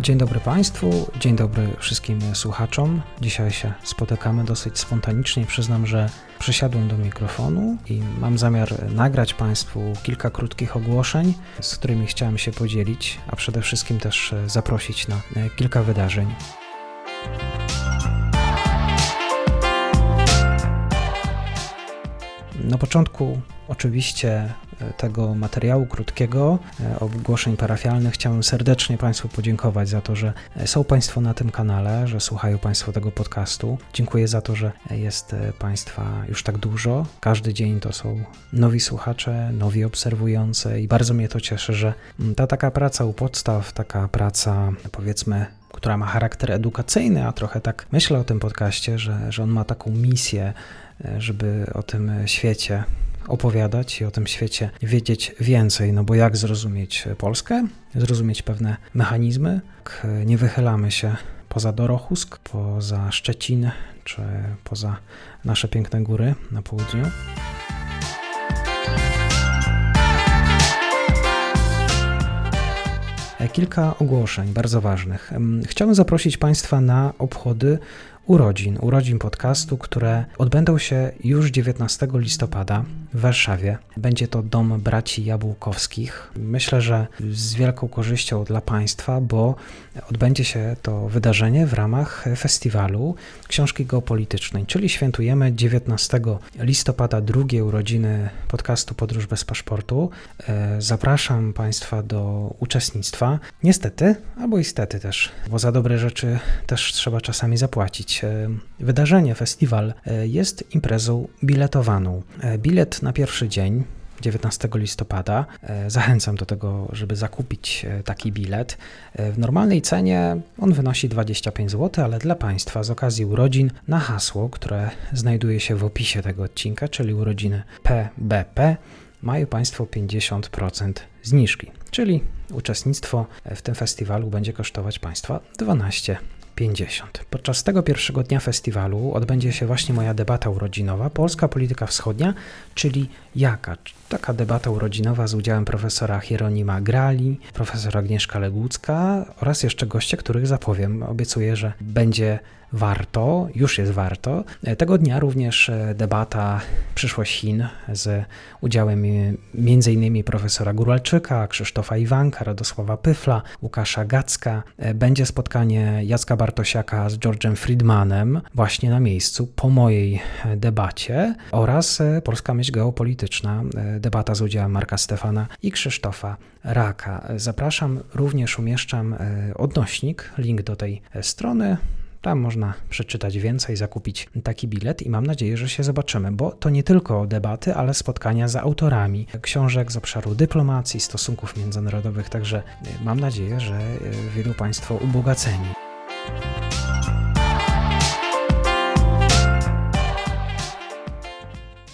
Dzień dobry Państwu, dzień dobry wszystkim słuchaczom. Dzisiaj się spotykamy dosyć spontanicznie. Przyznam, że przysiadłem do mikrofonu i mam zamiar nagrać Państwu kilka krótkich ogłoszeń, z którymi chciałem się podzielić, a przede wszystkim też zaprosić na kilka wydarzeń. Na początku oczywiście e, tego materiału krótkiego e, ogłoszeń parafialnych chciałem serdecznie Państwu podziękować za to, że e, są Państwo na tym kanale, że słuchają Państwo tego podcastu. Dziękuję za to, że jest Państwa już tak dużo. Każdy dzień to są nowi słuchacze, nowi obserwujący i bardzo mnie to cieszy, że mm, ta taka praca u podstaw, taka praca powiedzmy która ma charakter edukacyjny, a trochę tak myślę o tym podcaście, że, że on ma taką misję, żeby o tym świecie opowiadać i o tym świecie wiedzieć więcej, no bo jak zrozumieć Polskę, zrozumieć pewne mechanizmy, nie wychylamy się poza Dorochusk, poza Szczecin czy poza nasze piękne góry na południu. Kilka ogłoszeń bardzo ważnych. Chciałbym zaprosić Państwa na obchody urodzin, urodzin podcastu, które odbędą się już 19 listopada w Warszawie. Będzie to Dom Braci Jabłkowskich. Myślę, że z wielką korzyścią dla Państwa, bo odbędzie się to wydarzenie w ramach festiwalu książki geopolitycznej, czyli świętujemy 19 listopada drugie urodziny podcastu Podróż bez paszportu. E, zapraszam Państwa do uczestnictwa. Niestety, albo istety też, bo za dobre rzeczy też trzeba czasami zapłacić. E, wydarzenie, festiwal e, jest imprezą biletowaną. E, bilet na pierwszy dzień 19 listopada. Zachęcam do tego, żeby zakupić taki bilet. W normalnej cenie on wynosi 25 zł, ale dla Państwa z okazji urodzin na hasło, które znajduje się w opisie tego odcinka, czyli urodziny PBP, mają Państwo 50% zniżki, czyli uczestnictwo w tym festiwalu będzie kosztować Państwa 12 50. Podczas tego pierwszego dnia festiwalu odbędzie się właśnie moja debata urodzinowa Polska polityka wschodnia, czyli jaka? Taka debata urodzinowa z udziałem profesora Hieronima Grali, profesora Agnieszka Legucka oraz jeszcze goście, których zapowiem. Obiecuję, że będzie warto, już jest warto. Tego dnia również e, debata Przyszłość Chin z udziałem m.in. profesora Guralczyka, Krzysztofa Iwanka, Radosława Pyfla, Łukasza Gacka. E, będzie spotkanie Jacka Bartosiaka z George'em Friedmanem właśnie na miejscu po mojej debacie oraz e, Polska Myśl Geopolityczna, debata z udziałem Marka Stefana i Krzysztofa Raka. Zapraszam, również umieszczam odnośnik, link do tej strony. Tam można przeczytać więcej, zakupić taki bilet i mam nadzieję, że się zobaczymy, bo to nie tylko debaty, ale spotkania z autorami książek z obszaru dyplomacji, stosunków międzynarodowych, także e, mam nadzieję, że e, wielu Państwo ubogaceni.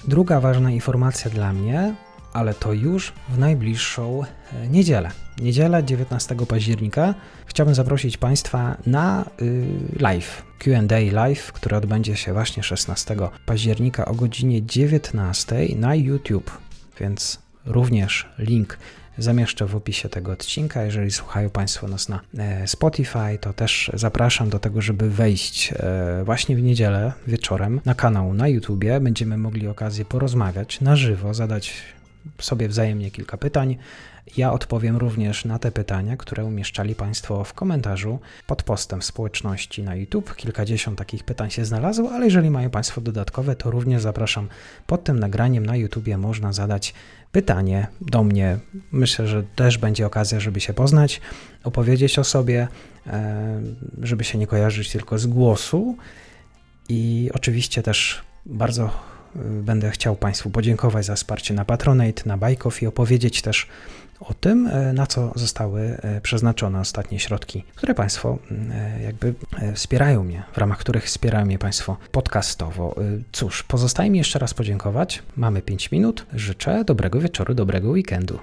Druga ważna informacja dla mnie ale to już w najbliższą e, niedzielę. Niedziela 19 października chciałbym zaprosić Państwa na y, live, QA live, który odbędzie się właśnie 16 października o godzinie 19 na YouTube, więc również link zamieszczę w opisie tego odcinka. Jeżeli słuchają Państwo nas na e, Spotify, to też zapraszam do tego, żeby wejść e, właśnie w niedzielę wieczorem na kanał na YouTubie. Będziemy mogli okazję porozmawiać na żywo, zadać sobie wzajemnie kilka pytań. Ja odpowiem również na te pytania, które umieszczali Państwo w komentarzu pod postem w społeczności na YouTube. Kilkadziesiąt takich pytań się znalazło, ale jeżeli mają Państwo dodatkowe, to również zapraszam pod tym nagraniem na YouTubie można zadać pytanie do mnie. Myślę, że też będzie okazja, żeby się poznać, opowiedzieć o sobie, e, żeby się nie kojarzyć tylko z głosu. I oczywiście też bardzo będę chciał Państwu podziękować za wsparcie na Patronate, na Bajkow i opowiedzieć też o tym, e, na co zostały e, przeznaczone ostatnie środki, które Państwo e, jakby wspierają mnie, w ramach których wspierają mnie Państwo podcastowo. Cóż, pozostaje mi jeszcze raz podziękować. Mamy 5 minut. Życzę dobrego wieczoru, dobrego weekendu.